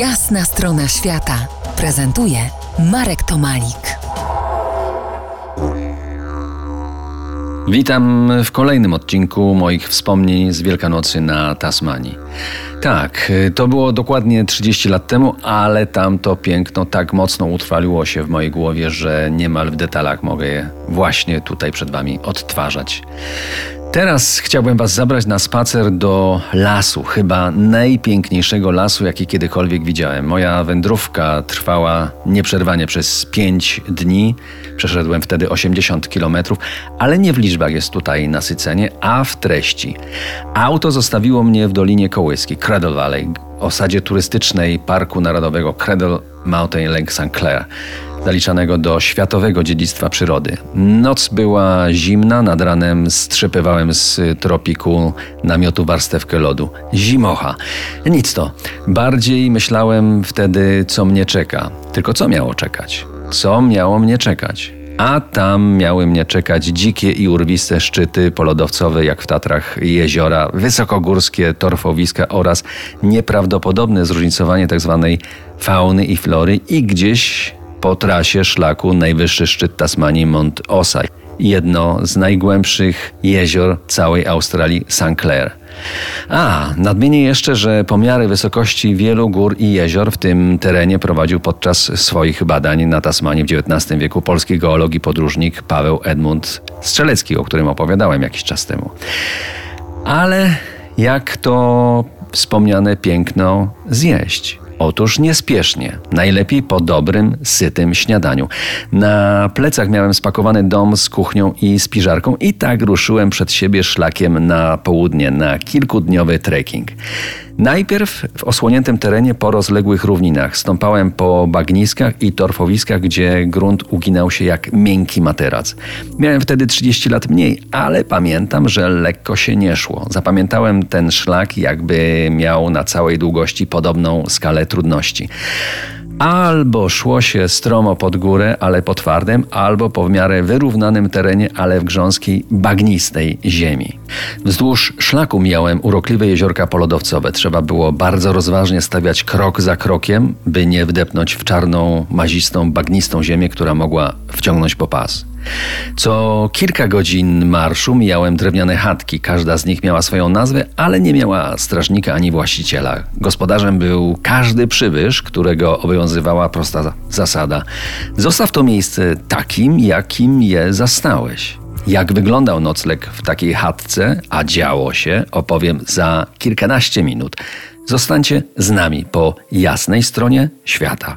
Jasna strona świata prezentuje Marek Tomalik. Witam w kolejnym odcinku moich wspomnień z Wielkanocy na Tasmanii. Tak, to było dokładnie 30 lat temu, ale tamto piękno tak mocno utrwaliło się w mojej głowie, że niemal w detalach mogę je właśnie tutaj przed Wami odtwarzać. Teraz chciałbym Was zabrać na spacer do lasu, chyba najpiękniejszego lasu, jaki kiedykolwiek widziałem. Moja wędrówka trwała nieprzerwanie przez 5 dni. Przeszedłem wtedy 80 kilometrów, ale nie w liczbach jest tutaj nasycenie, a w treści. Auto zostawiło mnie w Dolinie Kołyski, Cradle Valley, osadzie turystycznej Parku Narodowego Cradle Mountain Lake St. Clair zaliczanego do światowego dziedzictwa przyrody. Noc była zimna, nad ranem strzepywałem z tropiku namiotu warstewkę lodu. Zimocha. Nic to. Bardziej myślałem wtedy, co mnie czeka. Tylko co miało czekać? Co miało mnie czekać? a tam miały mnie czekać dzikie i urwiste szczyty polodowcowe, jak w Tatrach, jeziora, wysokogórskie torfowiska oraz nieprawdopodobne zróżnicowanie tzw. Tak fauny i flory i gdzieś po trasie szlaku najwyższy szczyt Tasmanii Mont Osai, jedno z najgłębszych jezior całej Australii St. Clair. A, nadmienię jeszcze, że pomiary wysokości wielu gór i jezior w tym terenie prowadził podczas swoich badań na Tasmanii w XIX wieku polski geolog i podróżnik Paweł Edmund Strzelecki, o którym opowiadałem jakiś czas temu. Ale jak to wspomniane piękno zjeść? Otóż niespiesznie, najlepiej po dobrym, sytym śniadaniu. Na plecach miałem spakowany dom z kuchnią i spiżarką i tak ruszyłem przed siebie szlakiem na południe, na kilkudniowy trekking. Najpierw w osłoniętym terenie po rozległych równinach. Stąpałem po bagniskach i torfowiskach, gdzie grunt uginał się jak miękki materac. Miałem wtedy 30 lat mniej, ale pamiętam, że lekko się nie szło. Zapamiętałem ten szlak, jakby miał na całej długości podobną skalę trudności. Albo szło się stromo pod górę, ale po twardym, albo po w miarę wyrównanym terenie, ale w grząskiej, bagnistej ziemi. Wzdłuż szlaku miałem urokliwe jeziorka polodowcowe. Trzeba było bardzo rozważnie stawiać krok za krokiem, by nie wdepnąć w czarną, mazistą, bagnistą ziemię, która mogła wciągnąć po pas. Co kilka godzin marszu mijałem drewniane chatki. Każda z nich miała swoją nazwę, ale nie miała strażnika ani właściciela. Gospodarzem był każdy przybysz, którego obowiązywała prosta zasada. Zostaw to miejsce takim, jakim je zastałeś. Jak wyglądał nocleg w takiej chatce, a działo się, opowiem za kilkanaście minut. Zostańcie z nami po jasnej stronie świata.